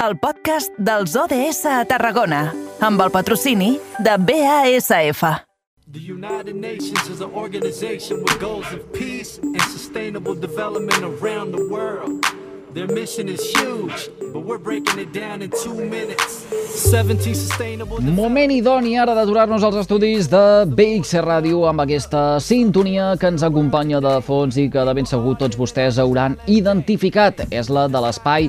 el podcast dels ODS a Tarragona, amb el patrocini de BASF. The United Nations is an organization with goals of peace and sustainable development around the world. Their mission is huge, but we're breaking it down in two minutes. 17 sustainable... Moment idoni ara d'aturar-nos als estudis de BX Ràdio amb aquesta sintonia que ens acompanya de fons i que de ben segur tots vostès hauran identificat. És la de l'espai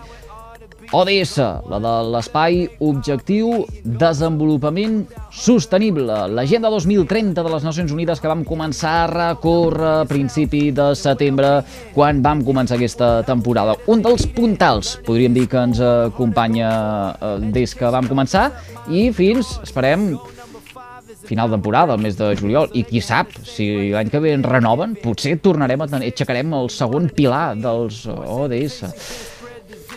ODS, la de l'espai Objectiu Desenvolupament Sostenible, l'Agenda 2030 de les Nacions Unides que vam començar a recórrer a principi de setembre quan vam començar aquesta temporada. Un dels puntals, podríem dir que ens acompanya eh, des que vam començar i fins, esperem, final de temporada, el mes de juliol, i qui sap, si l'any que ve ens renoven, potser tornarem a tenir, aixecarem el segon pilar dels ODS.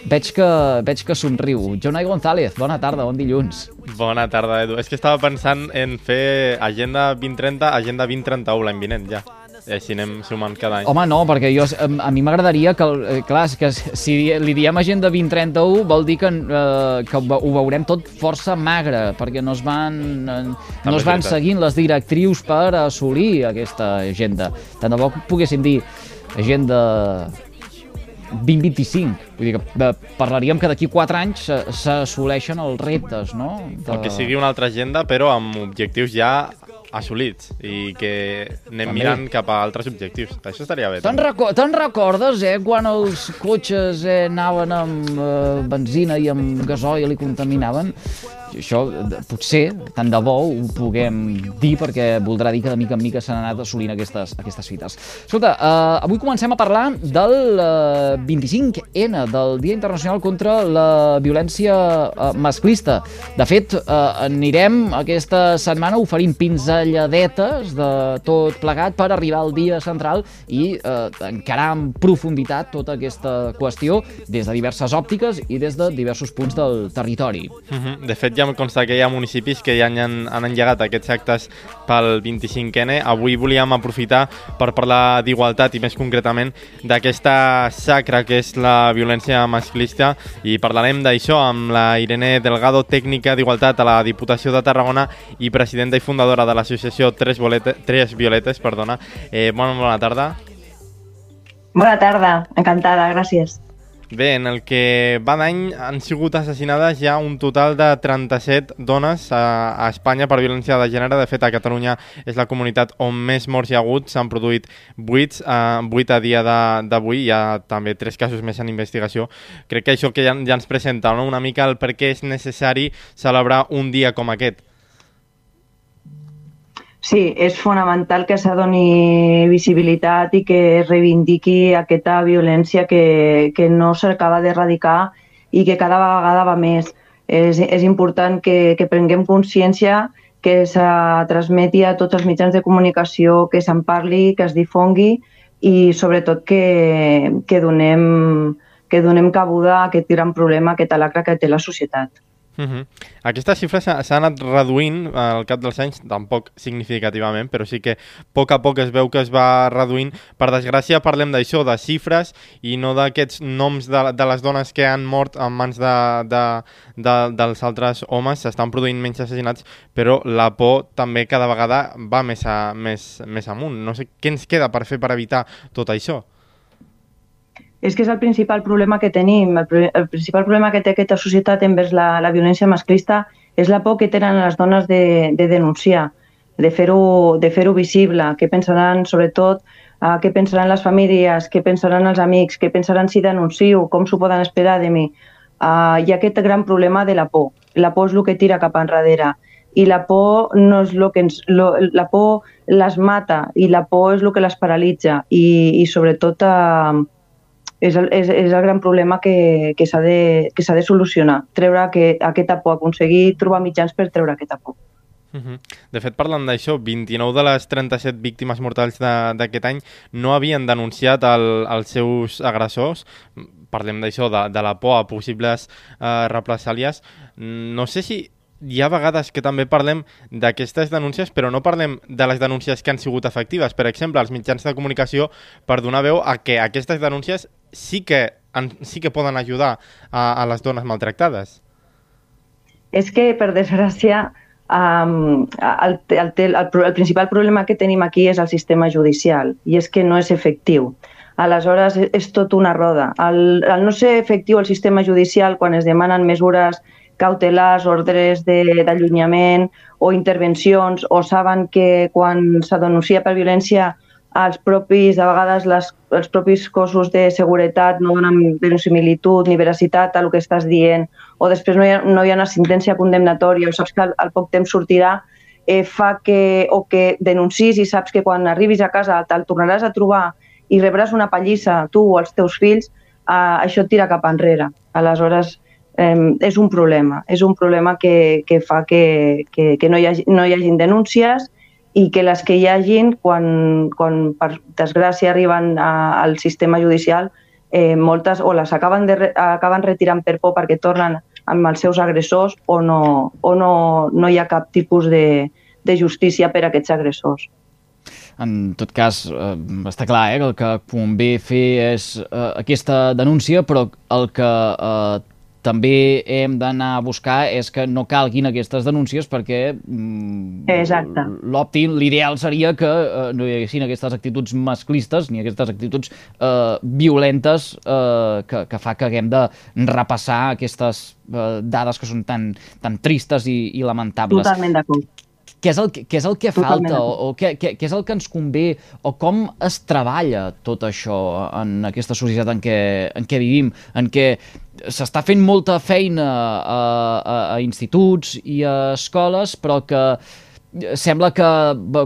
Veig que, veig que somriu. Jonai González, bona tarda, bon dilluns. Bona tarda, Edu. És que estava pensant en fer Agenda 2030, Agenda 2031 l'any vinent, ja. I així anem sumant cada any. Home, no, perquè jo, a mi m'agradaria que, eh, clar, que si li diem Agenda 2031 vol dir que, eh, que ho veurem tot força magre, perquè no es van, eh, no es van seguint les directrius per assolir aquesta agenda. Tant de bo poguéssim dir agenda 2025. Vull dir que parlaríem que d'aquí 4 anys s'assoleixen els reptes, no? De... El que sigui una altra agenda, però amb objectius ja assolits i que anem També. mirant cap a altres objectius. Això estaria bé. Te'n reco te recordes, eh, quan els cotxes eh, anaven amb eh, benzina i amb gasoil i contaminaven? Això potser, tant de bo, ho puguem dir perquè voldrà dir que de mica en mica s'han anat assolint aquestes, aquestes fites. Escolta, eh, avui comencem a parlar del eh, 25N, del Dia Internacional contra la Violència eh, Masclista. De fet, eh, anirem aquesta setmana oferint pinzelladetes de tot plegat per arribar al dia central i eh, encarar en profunditat tota aquesta qüestió des de diverses òptiques i des de diversos punts del territori. Uh mhm. -huh. De fet, ja em consta que hi ha municipis que ja han, han engegat aquests actes pel 25N. Avui volíem aprofitar per parlar d'igualtat i més concretament d'aquesta sacra que és la violència masclista i parlarem d'això amb la Irene Delgado, tècnica d'igualtat a la Diputació de Tarragona i presidenta i fundadora de l'associació Tres, Tres Violetes. Perdona. Eh, bona, bona tarda. Bona tarda, encantada, gràcies. Bé, en el que va d'any han sigut assassinades ja un total de 37 dones a, a Espanya per violència de gènere. De fet, a Catalunya és la comunitat on més morts hi ha hagut. S'han produït 8, eh, 8 a dia d'avui. Hi ha també 3 casos més en investigació. Crec que això que ja, ja ens presenta no? una mica el per què és necessari celebrar un dia com aquest. Sí, és fonamental que s'adoni visibilitat i que es reivindiqui aquesta violència que, que no s'acaba d'erradicar i que cada vegada va més. És, és important que, que prenguem consciència, que se transmeti a tots els mitjans de comunicació, que se'n parli, que es difongui i sobretot que, que, donem, que donem cabuda a aquest gran problema, a aquesta lacra que té la societat. Uh -huh. Aquesta xifra s'ha anat reduint al cap dels anys, tampoc significativament, però sí que a poc a poc es veu que es va reduint. Per desgràcia parlem d'això, de xifres i no d'aquests noms de, de les dones que han mort en mans de, de, de, dels altres homes. S'estan produint menys assassinats, però la por també cada vegada va més, a, més, més amunt. No sé què ens queda per fer per evitar tot això és que és el principal problema que tenim. El, el principal problema que té aquesta societat envers la, la violència masclista és la por que tenen les dones de, de denunciar, de fer-ho de fer visible, què pensaran sobretot uh, què pensaran les famílies, què pensaran els amics, què pensaran si denuncio, com s'ho poden esperar de mi. Uh, hi ha aquest gran problema de la por. La por és el que tira cap enrere i la por no és lo que ens, lo, la por les mata i la por és el que les paralitza i, i sobretot uh, és el, és, és el gran problema que, que s'ha de, que de solucionar. Treure aquest, aquesta por, aconseguir trobar mitjans per treure aquesta por. Uh -huh. De fet, parlant d'això, 29 de les 37 víctimes mortals d'aquest any no havien denunciat el, els seus agressors. Parlem d'això, de, de la por a possibles uh, represàlies. No sé si hi ha vegades que també parlem d'aquestes denúncies, però no parlem de les denúncies que han sigut efectives. Per exemple, els mitjans de comunicació per donar veu a que aquestes denúncies sí que en, sí que poden ajudar a, a les dones maltractades? És que, per desgràcia, um, el, el, el, el, principal problema que tenim aquí és el sistema judicial i és que no és efectiu. Aleshores, és tot una roda. El, el no ser efectiu el sistema judicial quan es demanen mesures cautelars, ordres d'allunyament o intervencions, o saben que quan se denuncia per violència els propis, a vegades les, els propis cossos de seguretat no donen verosimilitud ni veracitat a el que estàs dient, o després no hi ha, no hi ha una sentència condemnatòria, o saps que al, al poc temps sortirà, eh, fa que, o que denuncis i saps que quan arribis a casa te'l tornaràs a trobar i rebràs una pallissa, tu o els teus fills, eh, això et tira cap enrere. Aleshores, eh, és un problema. És un problema que, que fa que, que, que no, hi hagi, no hi hagin denúncies i que les que hi hagin, quan, quan per desgràcia arriben a, al sistema judicial, eh, moltes o les acaben, de, acaben retirant per por perquè tornen amb els seus agressors o no, o no, no hi ha cap tipus de, de justícia per a aquests agressors. En tot cas, eh, està clar eh, que el que convé fer és eh, aquesta denúncia, però el que eh, també hem d'anar a buscar és que no calguin aquestes denúncies perquè mm, l'òptim, l'ideal seria que eh, no hi haguessin aquestes actituds masclistes ni aquestes actituds eh, violentes eh, que, que fa que haguem de repassar aquestes eh, dades que són tan, tan tristes i, i lamentables. Totalment d'acord què és el, què és el que Totalment. falta o, o què, què, què és el que ens convé o com es treballa tot això en aquesta societat en què, en què vivim, en què s'està fent molta feina a, a, a instituts i a escoles, però que sembla que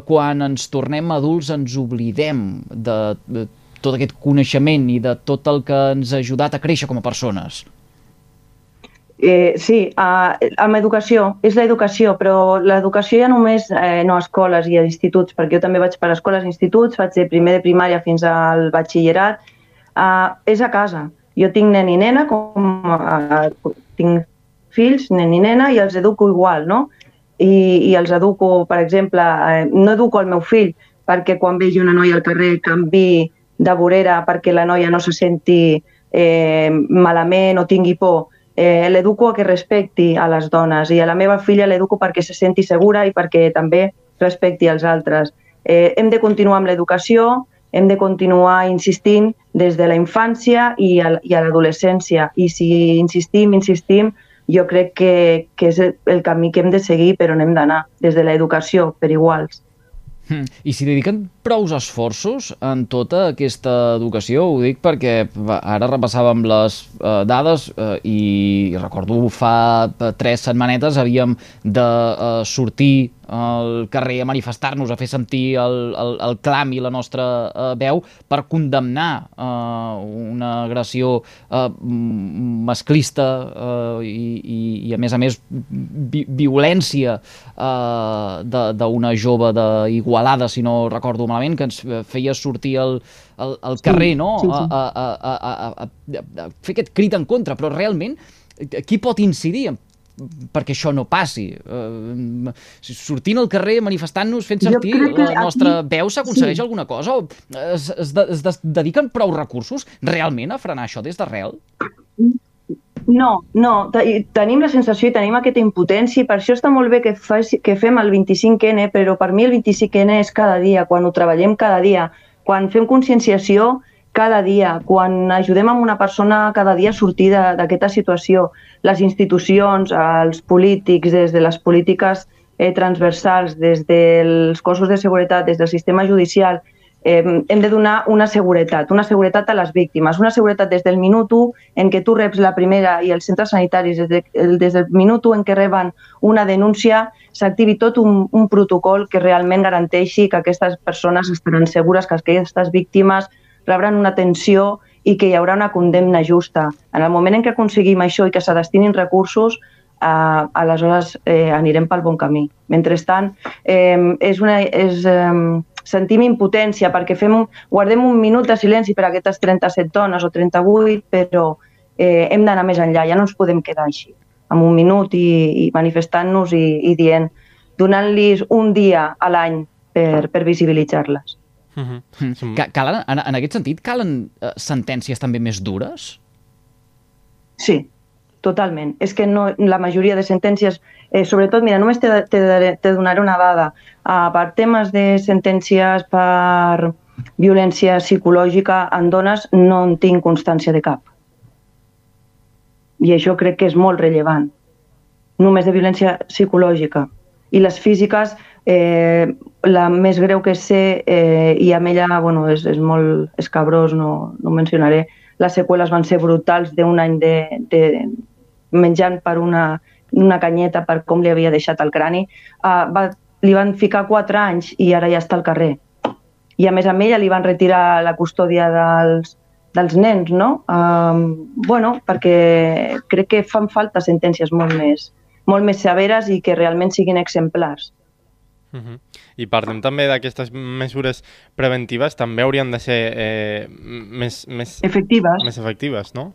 quan ens tornem adults ens oblidem de, de tot aquest coneixement i de tot el que ens ha ajudat a créixer com a persones. Eh, sí, uh, amb educació, és l'educació, però l'educació ja només eh, no a escoles i a instituts, perquè jo també vaig per escoles i instituts, vaig de primer de primària fins al batxillerat, uh, és a casa. Jo tinc nen i nena, com uh, tinc fills, nen i nena, i els educo igual, no? I, i els educo, per exemple, eh, no educo el meu fill perquè quan vegi una noia al carrer canvi de vorera perquè la noia no se senti eh, malament o tingui por. Eh, l'educo a que respecti a les dones i a la meva filla l'educo perquè se senti segura i perquè també respecti als altres. Eh, hem de continuar amb l'educació, hem de continuar insistint des de la infància i a, l'adolescència. I si insistim, insistim, jo crec que, que és el camí que hem de seguir per on hem d'anar, des de l'educació, per iguals. Hmm. I si dediquen prous esforços en tota aquesta educació, ho dic perquè ara repassàvem les eh, dades eh, i recordo fa eh, tres setmanetes havíem de eh, sortir al carrer a manifestar-nos, a fer sentir el, el, el clam i la nostra uh, veu per condemnar uh, una agressió uh, masclista uh, i, i, i, a més a més, vi violència uh, d'una jove d'Igualada, si no recordo malament, que ens feia sortir al, al, al carrer, no?, sí, sí. A, a, a, a, a, a fer aquest crit en contra, però realment qui pot incidir perquè això no passi. Uh, sortint al carrer, manifestant-nos, fent sentir la nostra aquí... veu, s'aconsegueix sí. alguna cosa? O es, es, de, es dediquen prou recursos realment a frenar això des d'arrel? No, no, tenim la sensació i tenim aquesta impotència i per això està molt bé que, faci, que fem el 25N, però per mi el 25N és cada dia, quan ho treballem cada dia, quan fem conscienciació cada dia, quan ajudem a una persona cada dia a sortir d'aquesta situació, les institucions, els polítics, des de les polítiques eh, transversals, des dels cossos de seguretat, des del sistema judicial, eh, hem de donar una seguretat, una seguretat a les víctimes, una seguretat des del minut 1 en què tu reps la primera i els centres sanitaris, des, de, des del minut 1 en què reben una denúncia, s'activi tot un, un protocol que realment garanteixi que aquestes persones estaran segures, que aquestes víctimes rebran una atenció i que hi haurà una condemna justa. En el moment en què aconseguim això i que se destinin recursos, eh, aleshores eh, anirem pel bon camí. Mentrestant, eh, és una, és, eh, sentim impotència perquè fem un, guardem un minut de silenci per a aquestes 37 dones o 38, però eh, hem d'anar més enllà, ja no ens podem quedar així, amb un minut i, i manifestant-nos i, i dient, donant-los un dia a l'any per, per visibilitzar-les. Uh -huh. Calen, en, en aquest sentit, calen uh, sentències també més dures? Sí, totalment. És que no, la majoria de sentències, eh, sobretot, mira, només te, te, te donaré una dada. Uh, per temes de sentències per violència psicològica en dones no en tinc constància de cap. I això crec que és molt rellevant. Només de violència psicològica. I les físiques, eh, la més greu que sé, eh, i amb ella bueno, és, és molt escabrós, no, no mencionaré, les seqüeles van ser brutals d'un any de, de menjant per una, una canyeta per com li havia deixat el crani. Uh, va, li van ficar 4 anys i ara ja està al carrer. I a més a ella li van retirar la custòdia dels, dels nens, no? Uh, bueno, perquè crec que fan falta sentències molt més, molt més severes i que realment siguin exemplars. Uh -huh. I parlem també d'aquestes mesures preventives, també haurien de ser eh, més, més... Efectives. Més efectives, no?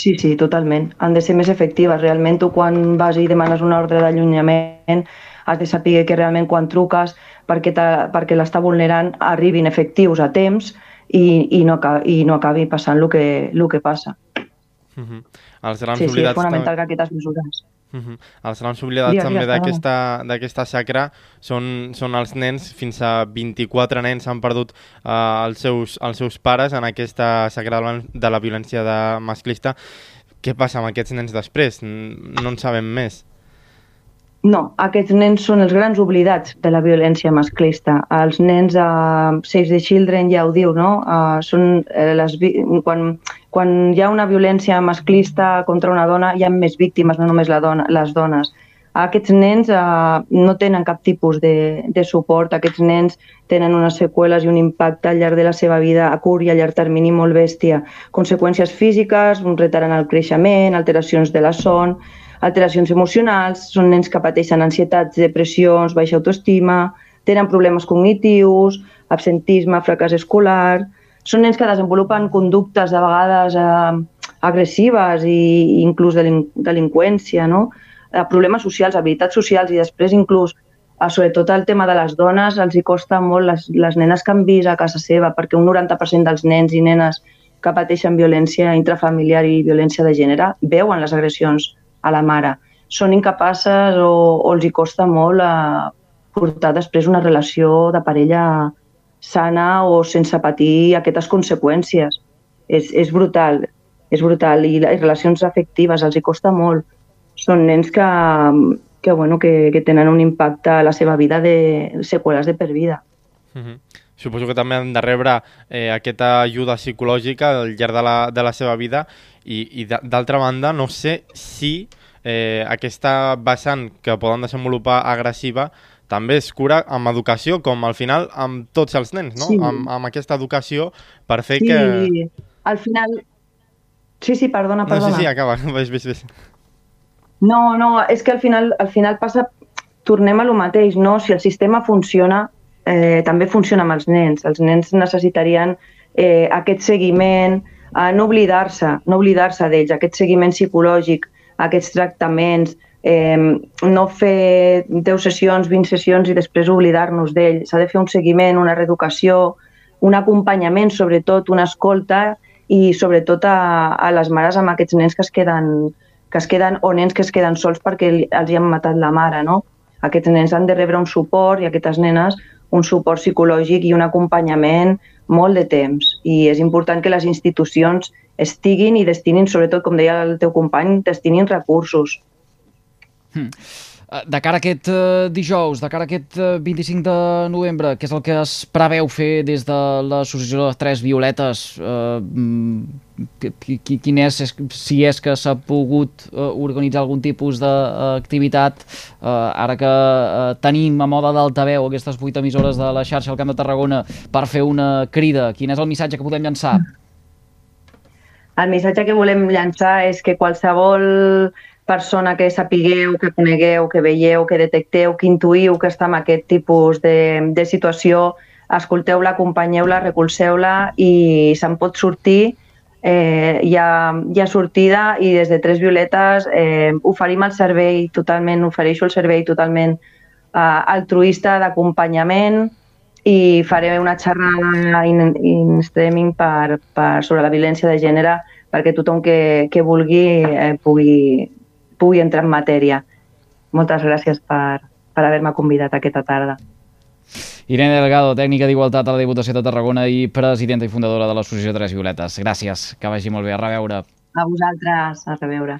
Sí, sí, totalment. Han de ser més efectives. Realment tu quan vas i demanes una ordre d'allunyament has de saber que realment quan truques perquè, perquè l'està vulnerant arribin efectius a temps i, i, no, i no acabi passant el que, el que passa. Uh -huh. Els grans sí, oblidats... Sí, és fonamental que aquestes mesures. Uh -huh. Els grans oblidats també d'aquesta xacra són, són els nens, fins a 24 nens han perdut uh, els, seus, els seus pares en aquesta xacra de la violència de masclista. Què passa amb aquests nens després? No en sabem més. No, aquests nens són els grans oblidats de la violència masclista. Els nens a uh, Save the Children ja ho diu, no? Uh, són, uh, les, quan, quan hi ha una violència masclista contra una dona hi ha més víctimes, no només la dona, les dones. Aquests nens uh, no tenen cap tipus de, de suport, aquests nens tenen unes seqüeles i un impacte al llarg de la seva vida a curt i a llarg termini molt bèstia. Conseqüències físiques, un retard en el creixement, alteracions de la son, alteracions emocionals, són nens que pateixen ansietats, depressions, baixa autoestima, tenen problemes cognitius, absentisme, fracàs escolar... Són nens que desenvolupen conductes de vegades eh, agressives i inclús delin delinqüència, no? Eh, problemes socials, habilitats socials i després inclús eh, sobretot el tema de les dones els hi costa molt les, les nenes que han vist a casa seva perquè un 90% dels nens i nenes que pateixen violència intrafamiliar i violència de gènere veuen les agressions a la mare. Són incapaces o, o els hi costa molt a eh, portar després una relació de parella sana o sense patir aquestes conseqüències. És, és brutal, és brutal. I les relacions afectives els hi costa molt. Són nens que, que, bueno, que, que tenen un impacte a la seva vida de seqüeles de per vida. Mm -hmm. Suposo que també han de rebre eh, aquesta ajuda psicològica al llarg de la, de la seva vida i, i d'altra banda, no sé si eh, aquesta vessant que poden desenvolupar agressiva també es cura amb educació, com al final amb tots els nens, no? Sí. Amb, amb aquesta educació per fer sí. que... al final... Sí, sí, perdona, perdona. No, sí, sí, acaba, ves, ves, ves. No, no, és que al final, al final passa... Tornem a lo mateix, no? Si el sistema funciona, eh, també funciona amb els nens. Els nens necessitarien eh, aquest seguiment, a no oblidar-se, no oblidar-se d'ells, aquest seguiment psicològic, aquests tractaments, eh, no fer 10 sessions, 20 sessions i després oblidar-nos d'ell. S'ha de fer un seguiment, una reeducació, un acompanyament, sobretot una escolta i sobretot a, a les mares amb aquests nens que es queden que es queden, o nens que es queden sols perquè els hi han matat la mare, no? Aquests nens han de rebre un suport i aquestes nenes un suport psicològic i un acompanyament molt de temps. I és important que les institucions estiguin i destinin, sobretot, com deia el teu company, destinin recursos. Hmm. Eh, de cara a aquest uh, dijous, de cara a aquest uh, eh, 25 de novembre, què és el que es preveu fer des de l'Associació de Tres Violetes? Uh, quin és, si és que s'ha pogut organitzar algun tipus d'activitat ara que tenim a moda d'altaveu aquestes vuit emissores de la xarxa al Camp de Tarragona per fer una crida, quin és el missatge que podem llançar? El missatge que volem llançar és que qualsevol persona que sapigueu, que conegueu, que veieu, que detecteu, que intuïu que està en aquest tipus de, de situació, escolteu-la, acompanyeu-la, recolzeu-la i se'n pot sortir. Eh, hi, ha, hi ha sortida i des de Tres Violetes eh, oferim el servei totalment, ofereixo el servei totalment eh, altruista d'acompanyament, i faré una xerrada in, in streaming per, per, sobre la violència de gènere perquè tothom que, que vulgui eh, pugui, pugui entrar en matèria. Moltes gràcies per, per haver-me convidat aquesta tarda. Irene Delgado, tècnica d'Igualtat a la Diputació de Tarragona i presidenta i fundadora de l'Associació Tres Violetes. Gràcies, que vagi molt bé. A reveure. A vosaltres, a reveure.